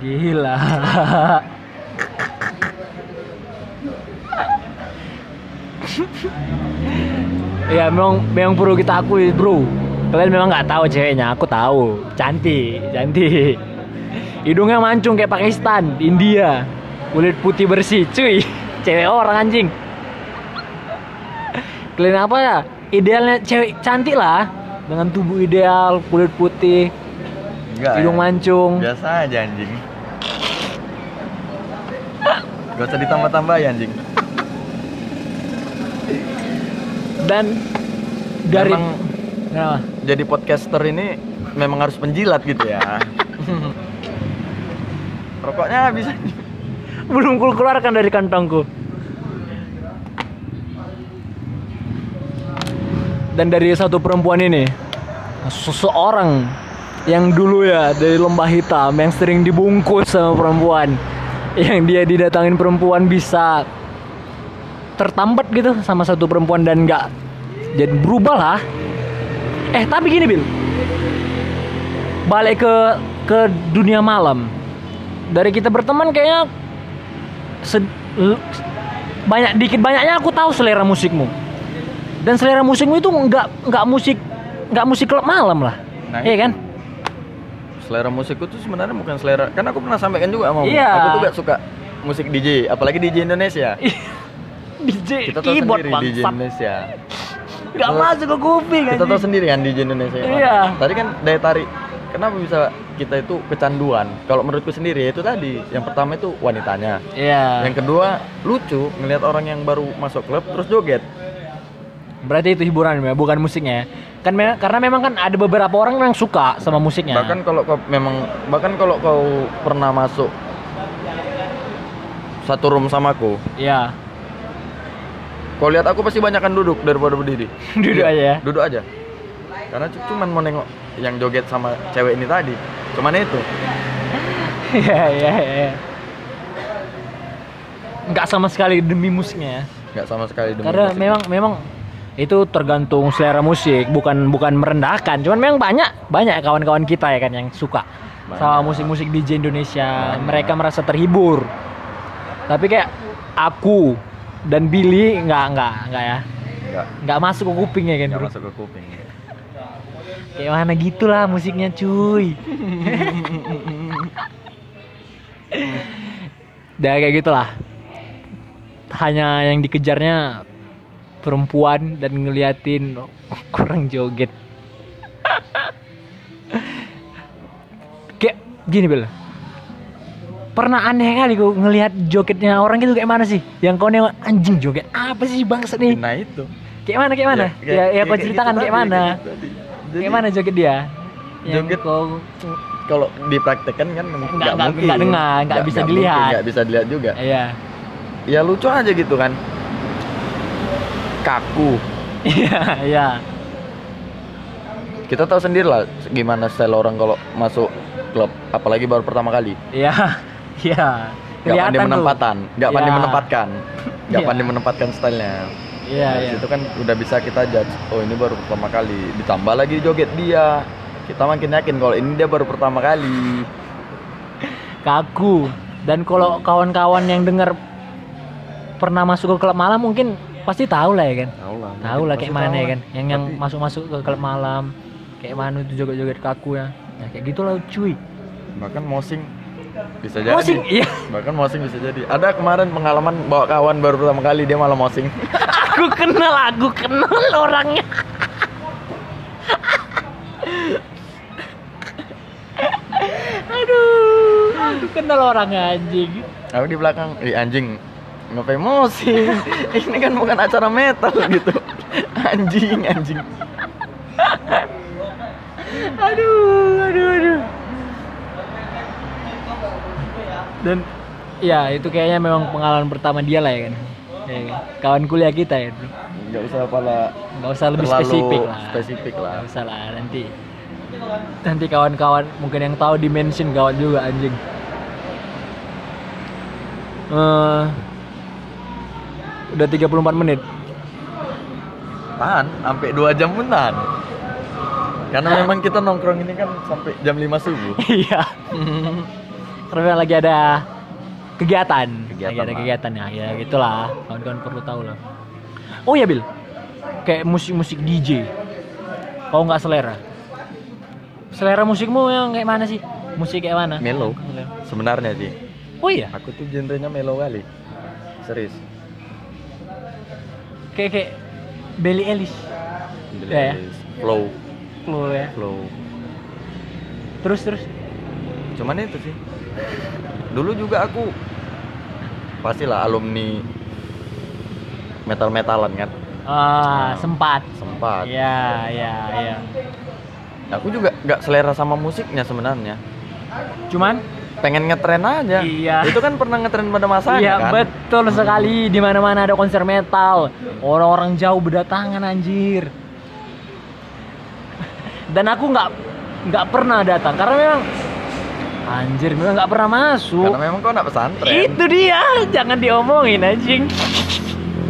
Gila. ya memang memang perlu kita akui bro kalian memang nggak tahu ceweknya aku tahu cantik cantik hidungnya mancung kayak Pakistan India kulit putih bersih cuy cewek orang anjing Kalian apa ya? Idealnya cewek cantik lah dengan tubuh ideal, kulit putih, Enggak. hidung ya. mancung. Biasa aja anjing. Gak usah ditambah-tambah ya anjing. Dan dari Memang Kenapa? Jadi podcaster ini memang harus penjilat gitu ya. Rokoknya habis anjing. belum ku keluarkan dari kantongku. Dan dari satu perempuan ini, seseorang yang dulu ya dari lembah hitam yang sering dibungkus sama perempuan, yang dia didatangin perempuan bisa tertambat gitu sama satu perempuan dan nggak jadi berubah lah. Eh tapi gini Bil, balik ke ke dunia malam. Dari kita berteman kayaknya banyak dikit banyaknya aku tahu selera musikmu dan selera musikmu itu nggak nggak musik nggak musik klub malam lah Nah, iya itu. kan Selera musikku tuh sebenarnya bukan selera. Kan aku pernah sampaikan juga sama. Iya. Aku tuh gak suka musik DJ, apalagi DJ Indonesia. DJ Kita tahu keyboard sendiri DJ Indonesia. Nggak masuk ke kuping Kita tahu sendiri kan DJ Indonesia. mana. Iya. Tadi kan daya tarik. Kenapa bisa kita itu kecanduan? Kalau menurutku sendiri itu tadi. Yang pertama itu wanitanya. iya Yang kedua lucu ngelihat orang yang baru masuk klub terus joget. berarti itu hiburan ya bukan musiknya ya. kan me- karena memang kan ada beberapa orang yang suka sama musiknya Bahkan kalau kau memang bahkan kalau kau pernah masuk satu room sama aku, iya kau lihat aku pasti banyakan duduk daripada berdiri. duduk Iya, aja ya Duduk aja. Karena cu- cuman mau nengok yang joget sama cewek ini tadi. Cuman itu. iya iya iya nggak sama sekali demi musiknya ya nggak sama sekali demi karena musik. memang memang itu tergantung selera musik bukan bukan merendahkan cuman memang banyak banyak kawan-kawan kita ya kan yang suka sama musik-musik DJ Indonesia Banyak. mereka merasa terhibur tapi kayak aku dan Billy nggak nggak nggak ya? Nggak. Nggak masuk ke kuping ya kan nggak bro? masuk ke kuping. kayak mana gitulah musiknya cuy. Udah kayak gitulah. Hanya yang dikejarnya perempuan dan ngeliatin kurang joget. Kayak gini Bel pernah aneh kali gue ngelihat jogetnya orang gitu kayak mana sih yang kau nengok anjing joget apa sih bangsa nih Nah itu. kayak mana kayak mana ya ya, kau ceritakan gitu kayak mana gitu tadi. Jadi, kayak mana joget dia yang Joget kau Kalau dipraktekkan kan nggak mungkin. nggak dengar, nggak bisa mungkin, dilihat. nggak bisa dilihat juga. iya Ya lucu aja gitu kan. Kaku. iya iya Kita tahu sendiri lah gimana style orang kalau masuk klub, apalagi baru pertama kali. iya iya Nggak pandai Kelihatan tuh. menempatan, nggak pandai Iya. menempatkan, nggak Iya. pandai menempatkan stylenya. iya Nah, iya Itu kan udah bisa kita judge. Oh ini baru pertama kali. Ditambah lagi joget dia. Kita makin yakin kalau ini dia baru pertama kali. kaku dan kalau kawan-kawan yang dengar pernah masuk ke klub malam mungkin pasti tahu lah ya kan Tahu lah. tahu lah kayak mana ya kan yang yang Tapi- masuk-masuk ke klub malam kayak mana itu joget-joget kaku ya ya kayak gitulah cuy Bahkan mosing bisa jadi. Mosing, iya. Bahkan mosing bisa jadi. Ada kemarin pengalaman bawa kawan baru pertama kali dia malah mosing. aku kenal aku kenal orangnya aduh aku kenal orangnya anjing Aku di belakang, "Ih anjing, ngapain mosing? ini kan bukan acara metal gitu." Anjing, anjing. aduh aduh aduh dan ya itu kayaknya memang pengalaman pertama dia lah ya kan Ya kan? kawan kuliah kita ya bro Nggak usah pala nggak usah lebih spesifik lah spesifik lah. nggak usah lah nanti nanti kawan-kawan mungkin yang tahu dimension kawan juga anjing Eh, udah 34 menit Tahan, sampai 2 jam pun tahan. Karena memang kita nongkrong ini kan sampai jam 5 subuh. iya karena lagi ada kegiatan, Kegiatan lagi ada lah. kegiatan ya. Ya gitulah. Kawan-kawan perlu tahu lah. Oh ya Bil. Kayak musik-musik DJ kau nggak selera. Selera musikmu yang kayak mana sih? Musik kayak mana? Mellow. Sebenarnya sih, oh iya? Aku tuh genrenya mellow kali. Serius. kayak kayak Billie Eilish. Billie Ya, ya. Eilish, Flow. Flow ya. Flow. Terus terus? Cuman itu sih dulu juga aku pastilah alumni metal metalan kan. Ah Nah. sempat. sempat. Ya ya ya aku juga nggak selera sama musiknya sebenarnya. Cuman? Pengen ngetren aja. Iya. itu kan pernah ngetren pada masanya Iya kan? betul sekali. Di mana mana ada konser metal. Orang-orang jauh berdatangan anjir. Dan aku nggak nggak pernah datang. Karena memang anjir memang nggak pernah masuk. Karena memang kau nak pesantren. Itu dia jangan diomongin anjing.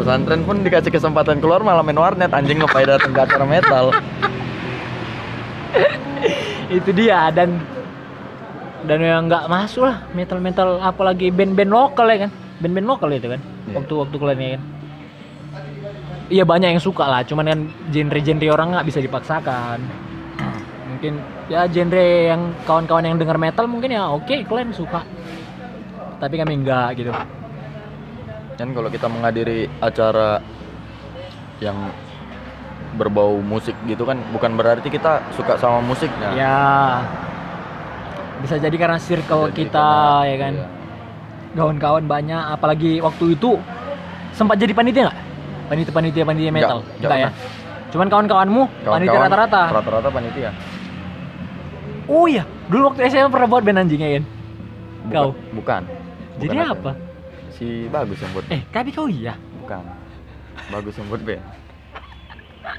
Pesantren pun dikasih kesempatan keluar malah main warnet anjing ngapain datang ke acara metal. Itu dia dan dan memang nggak masuk lah metal metal apalagi band-band lokal ya kan. Band-band lokal itu kan Iya. waktu waktu kalian ya kan. Iya banyak yang suka lah cuman kan genre-genre orang nggak bisa dipaksakan mungkin. Ya genre yang kawan-kawan yang dengar metal mungkin ya oke kalian suka. Tapi kami enggak gitu. Kan kalau kita menghadiri acara yang berbau musik gitu kan bukan berarti kita suka sama musiknya ya. Bisa jadi karena circle Jadi kita karena- ya kan? iya. kawan-kawan banyak apalagi waktu itu sempat jadi panitia nggak? Panitia panitia panitia metal Nggak, Nggak ya? cuman kawan-kawanmu panitia Kawan-kawan rata-rata. rata-rata panitia oh iya dulu waktu SMA pernah buat band anjing ya kan bukan, Kau? bukan. Jadi Bukan aku. apa? Si bagus yang buat eh tapi kau iya. Bukan. Bagus yang buat band.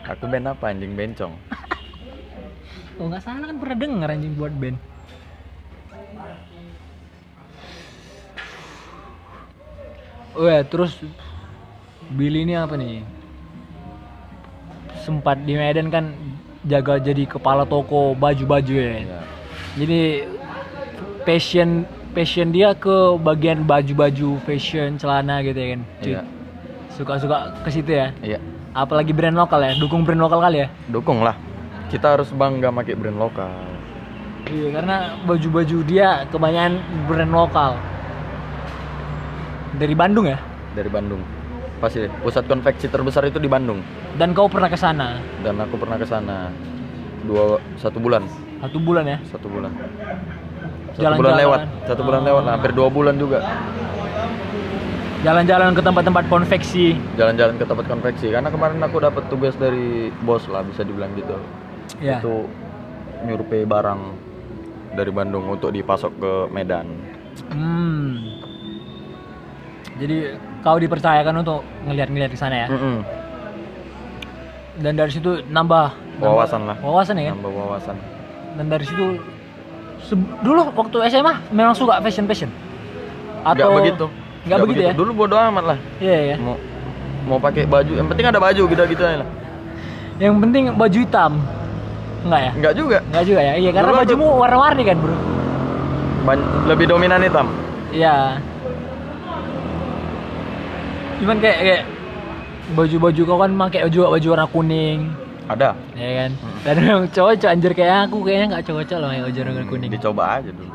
Aku band apa anjing? Bencong. Oh nggak salah kan pernah denger anjing buat band. Oh ya, terus Billy ini apa nih? Sempat di Medan kan jaga jadi kepala toko baju-baju ya. Iya. Jadi passion passion dia ke bagian baju-baju, fashion, celana gitu ya kan. cuy? Iya. Suka-suka ke situ ya. iya Apalagi brand lokal ya, dukung brand lokal kali ya. dukung lah kita harus bangga pakai brand lokal Iya, karena baju-baju dia kebanyakan brand lokal. Dari Bandung ya. dari Bandung pasti pusat konveksi terbesar itu di Bandung Dan kau pernah ke sana dan aku pernah ke sana dua satu bulan satu bulan ya. satu bulan satu Jalan-jalan. bulan lewat satu bulan Oh. lewat nah, hampir dua bulan juga Jalan-jalan ke tempat-tempat konveksi. jalan-jalan ke tempat konveksi karena kemarin aku dapat tugas dari bos lah bisa dibilang gitu Ya. itu nyurvei barang dari Bandung untuk dipasok ke Medan Hmm. Jadi kau dipercayakan untuk ngeliat-ngeliat ke sana ya. Mm-mm. Dan dari situ nambah, nambah Wawasan lah. Wawasan ya kan? nambah wawasan Dan dari situ dulu waktu SMA memang suka fashion fashion. nggak begitu Nggak begitu ya? dulu bodo amat lah Iya ya. mau mau pakai baju yang penting ada baju gitu gitu aja lah Yang penting baju hitam. Enggak ya? nggak juga Enggak juga ya? Iya, karena bajumu warna-warni kan, Bro. Ban- lebih dominan hitam Iya. Cuman kayak kayak baju-baju kau kan pakai baju baju warna kuning, ada ya kan? Dan yang cowok anjir kayak aku kayaknya nggak cocok loh pakai baju warna kuning. dicoba aja dulu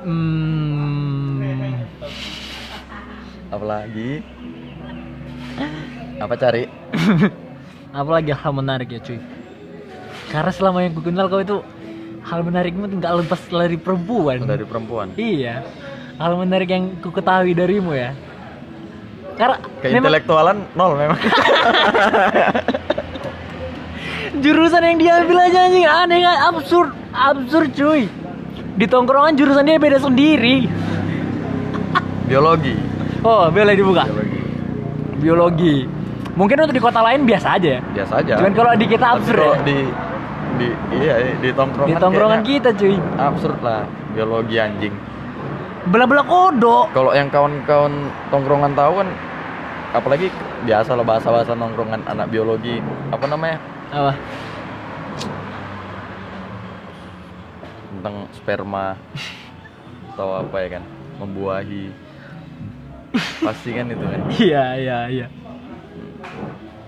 Hmm. apalagi apa cari Apalagi hal menarik ya, cuy. Karena selama yang gue kenal kau itu hal menarikmu tuh nggak lepas dari perempuan. dari perempuan. Iya. Hal menarik yang ku ketahui darimu ya. Karena memang keintelektualan nol memang. Jurusan yang dia ambil aja anjing. Aneh kan absurd. Absurd cuy. Di tongkrongan jurusan dia beda sendiri. Biologi. Oh boleh dibuka. Biologi. Biologi. Mungkin untuk di kota lain biasa aja biasa aja. Cuman kalau di kita Tapi absurd kalau ya. di di iya di tongkrongan di tongkrongan kita cuy. Absurd lah biologi anjing. Belah kodok kalau yang kawan-kawan tongkrongan tahu kan apalagi biasa lah bahasa-bahasa nongkrongan anak biologi. Apa namanya? Apa? Tentang sperma. Atau apa ya kan? Membuahi. Pasti kan itu kan? Iya iya iya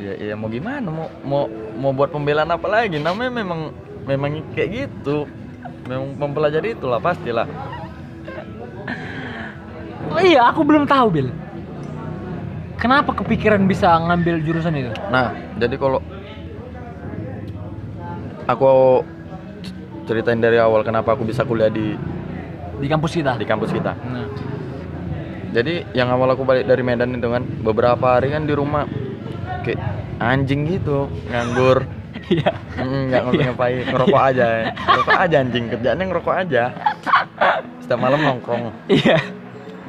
ya ya mau gimana? Mau mau mau buat pembelaan apa lagi? Namanya memang memang kayak gitu. Memang mempelajari itulah pastilah. Iya aku belum tahu Bil. Kenapa kepikiran bisa ngambil jurusan itu? Nah, jadi kalau aku ceritain dari awal kenapa aku bisa kuliah di di kampus kita? di kampus kita. nah. Jadi yang awal aku balik dari Medan itu kan beberapa hari kan di rumah kayak anjing gitu, nganggur, iya. Mm, nggak ngapa-ngapain, ngerokok aja, ngerokok aja anjing kerjaannya ngerokok aja. Setiap malam nongkrong, iya.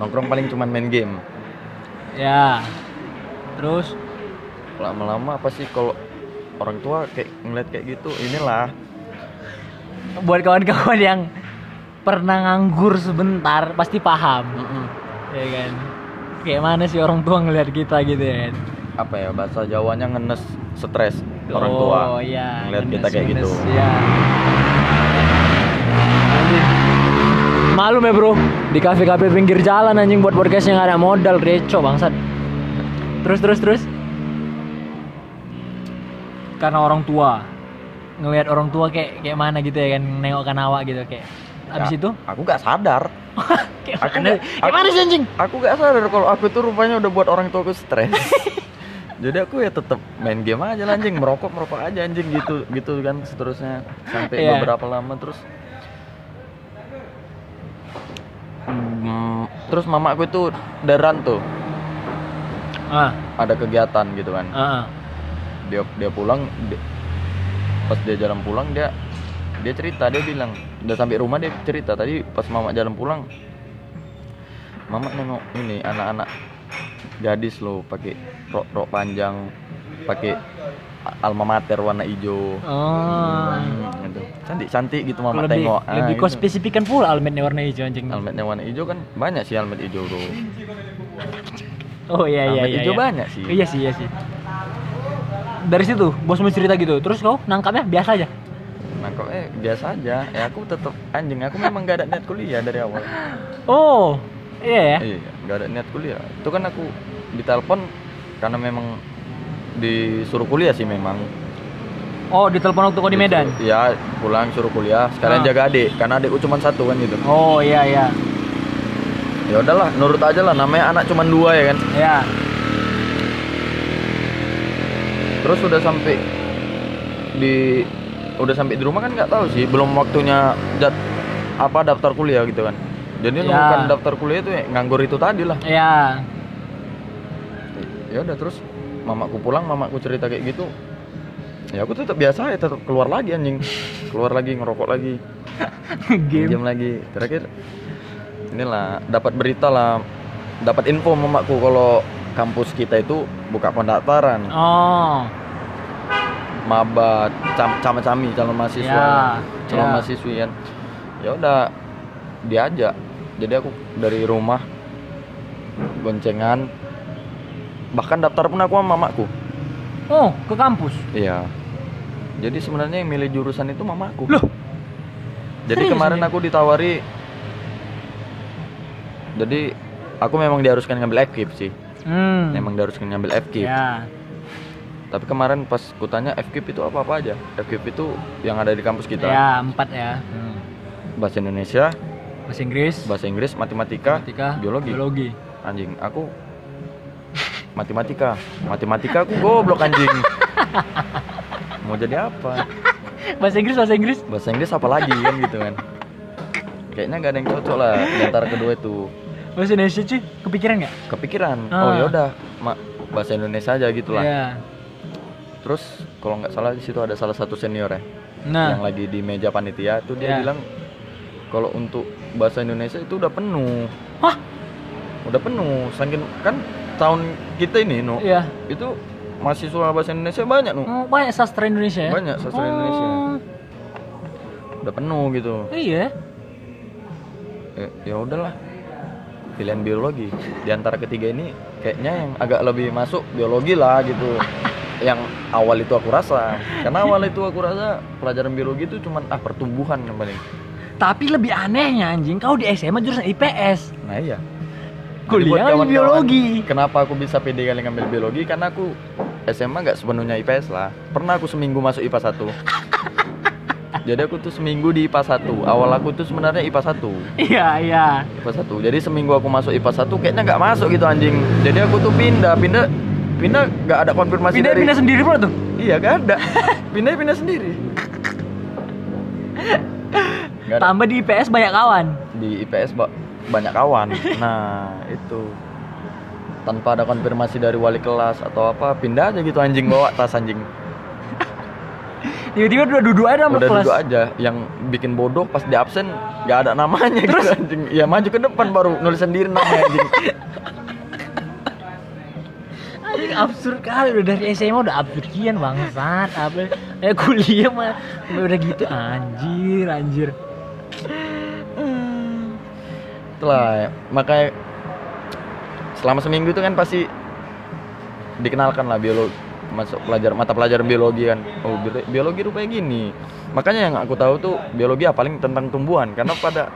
Nongkrong paling cuman main game. ya. Terus? Lama-lama apa sih kalau orang tua kayak ngeliat kayak gitu, inilah. Buat kawan-kawan yang pernah nganggur sebentar pasti paham. Mm-mm. ya kan? Kayak mana sih orang tua ngeliat kita gitu ya kan apa ya bahasa Jawanya ngenes stres orang Oh, tua iya, ngeliat kita kayak gitu. ngenes, iya. Malum ya bro. Di kafe-kafe pinggir jalan anjing buat podcast yang ada modal reco bangsat. Terus terus terus. Karena orang tua. Ngelihat orang tua kayak kayak mana gitu ya kan? Nengok awak gitu kayak. Abis Ya, itu? aku gak sadar. Kayak Aku kayak aku- mana sih anjing? aku gak sadar kalau aku tuh rupanya udah buat orang tua aku stres jadi aku ya tetap main game aja lah, anjing. Merokok merokok aja anjing gitu gitu kan seterusnya. Sampai Iya. beberapa lama terus Hmm, terus mama aku itu daran tuh. Ah, ada kegiatan gitu kan. Ah, dia dia pulang di- pas dia jalan pulang dia dia cerita dia bilang udah sampai rumah dia cerita. Tadi pas mama jalan pulang mama nengok ini anak-anak gadis lo pakai rok rok panjang pakai alma mater warna hijau Oh Hmm, gitu. cantik cantik gitu mama lebih, tengok Ah, lebih kau gitu. spesifikan pula almetnya warna hijau anjing almetnya warna hijau kan banyak sih almet hijau tuh Oh iya iya almet iya. hijau iya. banyak sih Iya sih iya sih. Dari situ bosmu cerita gitu, terus kau nangkapnya biasa aja. eh biasa aja ya aku tetap anjing aku memang gak ada niat kuliah dari awal Oh iya ya. Iya, nggak ada niat kuliah. Itu kan aku ditelepon karena memang disuruh kuliah sih memang. Oh ditelepon waktu kau di Medan. Iya, pulang suruh kuliah. Sekalian Ah. jaga adik, karena adikku cuma satu kan gitu. Oh iya iya. Ya udahlah, nurut aja lah. Namanya anak cuma dua ya kan. Ya. Terus udah sampai di udah sampai di rumah kan nggak tahu sih, belum waktunya dat apa daftar kuliah gitu kan. Jadi Ya. nunggukan daftar kuliah itu ya, nganggur itu tadi lah. Ya. ya udah terus mamaku pulang mamaku cerita kayak gitu ya aku tetap biasa ya tetap keluar lagi anjing keluar lagi ngerokok lagi Game. jam lagi terakhir inilah dapat berita lah dapat info mamaku kalau kampus kita itu buka pendaftaran Oh. maba cam cama cami calon mahasiswa Ya, calon ya. mahasiswi kan ya udah diajak jadi aku dari rumah goncengan bahkan daftar pun aku sama mamaku Oh ke kampus. Iya. Jadi sebenarnya yang milih jurusan itu mamaku. Loh? Jadi Serius kemarin nih? aku ditawari Jadi aku memang diharuskan ngambil FKIP sih. Hmm. Memang diharuskan ngambil FKIP. Ya. Tapi kemarin pas kutanya FKIP itu apa-apa aja. FKIP itu yang ada di kampus kita. Ya empat ya. Hmm. Bahasa Indonesia, Bahasa Inggris. bahasa Inggris, matematika, Matematika. biologi. Biologi. Anjing, aku matematika. Matematika aku goblok anjing. Mau jadi apa? Bahasa Inggris bahasa Inggris. bahasa Inggris apa lagi kan gitu kan kayaknya gak ada yang cocok lah antara kedua itu Bahasa Indonesia cuy. Kepikiran nggak? kepikiran Ah. oh ya udah mak bahasa Indonesia aja gitu lah Ya. terus kalau nggak salah di situ ada salah satu senior ya Nah. yang lagi di meja panitia tuh dia Ya. bilang kalau untuk bahasa Indonesia itu udah penuh Hah? udah penuh saking kan tahun kita ini no Iya. itu mahasiswa bahasa Indonesia banyak no Oh, banyak sastra Indonesia ya? Banyak sastra Oh, Indonesia. udah penuh gitu Iya. ya, ya udahlah pilihan biologi di antara ketiga ini kayaknya yang agak lebih masuk biologi lah gitu yang awal itu aku rasa karena awal itu aku rasa pelajaran biologi itu cuman ah pertumbuhan yang paling Tapi lebih anehnya anjing, kau di SMA jurusan IPS. nah iya Kuliah kawan-kawan, biologi. kenapa aku bisa pede kali ngambil biologi karena aku SMA nggak sepenuhnya IPS lah pernah aku seminggu masuk IPA 1 Jadi aku tuh seminggu di IPA 1. Awal aku tuh sebenarnya IPA 1. Iya, iya. IPA 1. Jadi seminggu aku masuk IPA 1 kayaknya nggak masuk gitu anjing. Jadi aku tuh pindah, pindah pindah nggak ada konfirmasih dari Pindah-pindah sendiri pula tuh. Iya, nggak ada. Pindah pindah sendiri. Nggak ada. Tambah di IPS banyak kawan. Di IPS ba- banyak kawan. Nah, itu. Tanpa ada konfirmasi dari wali kelas atau apa, pindah aja gitu anjing bawa tas anjing. Tiba-tiba udah duduk aja sama Udah kelas. duduk aja. Yang bikin bodoh pas di absen nggak ada namanya gitu anjing. Ya maju ke depan baru nulis sendiri namanya anjing. Anjing absurd kali udah dari SMA udah absurd kian bangsat. Apa eh kuliah mah udah gitu anjir, anjir. Itulah makanya selama seminggu itu kan pasti dikenalkan lah biologi masuk pelajar mata pelajaran biologi kan. Oh bi- biologi rupanya gini. Makanya yang aku tahu tuh biologi ya paling tentang tumbuhan. Karena pada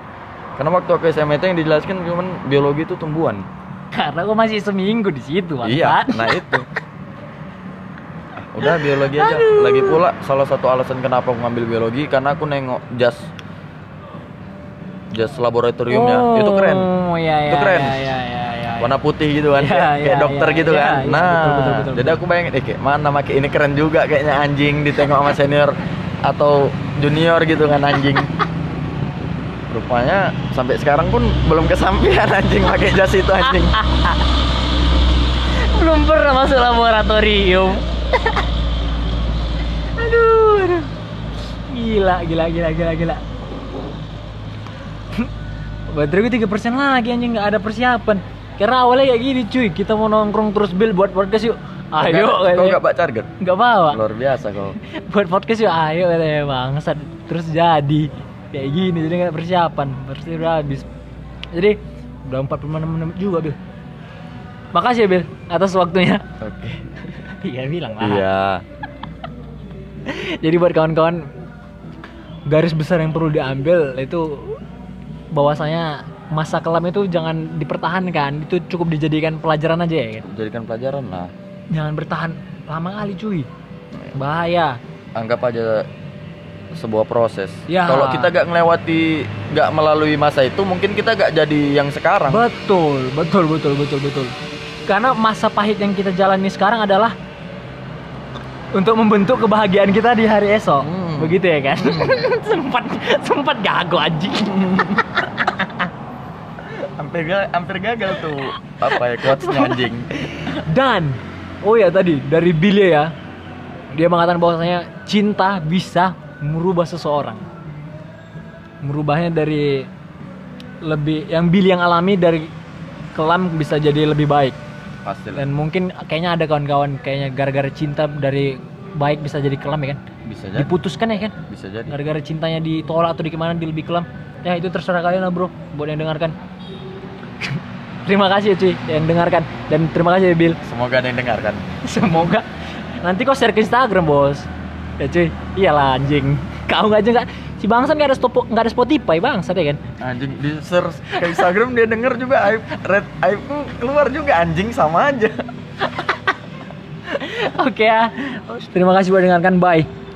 karena waktu aku SMA itu yang dijelaskan cuman biologi itu tumbuhan. Karena gua masih seminggu di situ, iya nah itu. Ah, udah biologi aja. Lagi pula salah satu alasan kenapa aku ngambil biologi karena aku nengok jas jas laboratoriumnya itu keren Oh, iya, iya, Itu keren. Iya, iya, iya, iya. warna putih gitu kan Iya, kayak, iya, kayak dokter iya, gitu iya, kan iya, nah betul, betul, betul, jadi aku bayangin eh kayak mana make ini keren juga kayaknya anjing ditengok sama senior atau junior gitu kan anjing rupanya sampai sekarang pun belum kesampaian anjing pakai jas itu anjing Belum pernah masuk laboratorium. aduh, aduh. Gila, gila, gila, gila, gila. Baterai gue 3% lagi anjing. Nggak ada persiapan. Karena awalnya kayak gini cuy, kita mau nongkrong terus bil buat podcast yuk. Ayo, kau katanya. gak baca charger nggak bawa. luar biasa kau buat podcast yuk ayo katanya bangsat. Terus jadi. Kayak gini jadi nggak persiapan. Pasti udah habis. Jadi udah 46 menit juga Bil. Makasih ya Bil atas waktunya. Oke. Iya bilang lah. Iya. Jadi buat kawan-kawan garis besar yang perlu diambil itu bahwasanya masa kelam itu jangan dipertahankan itu cukup dijadikan pelajaran aja ya kan jadikan pelajaran lah jangan bertahan lama kali cuy bahaya anggap aja sebuah proses Ya. kalau kita gak ngelewati gak melalui masa itu mungkin kita gak jadi yang sekarang Betul, betul, betul, betul, betul. Karena masa pahit yang kita jalani sekarang adalah untuk membentuk kebahagiaan kita di hari esok. Hmm. Begitu ya kan? sempat sempat gagal anjing. hampir ga- hampir gagal tuh apa ya quotesnya anjing Dan oh ya tadi dari Billy ya. Dia mengatakan bahwasanya cinta bisa merubah seseorang. Merubahnya dari lebih yang Billy yang alami dari kelam bisa jadi lebih baik. pasti lah dan mungkin kayaknya ada kawan-kawan kayaknya gara-gara cinta dari baik bisa jadi kelam ya kan? Bisa jadi. Diputuskan ya kan? Bisa jadi. Gara-gara cintanya ditolak atau di ke mana di lebih kelam. Ya itu terserah kalian lah bro. Buat yang dengarkan. Terima kasih ya cuy yang dengarkan. Dan terima kasih ya Bill semoga ada yang dengarkan. Semoga. Nanti kau share ke Instagram bos. Ya cuy. Iyalah anjing. Kau nggak aja nggak si bangsa nggak ada stop nggak ada Spotify bangsa ya kan? Anjing di search ke Instagram dia denger juga aib. Red aibku keluar juga anjing sama aja oke ya. Terima kasih buat dengarkan. Bye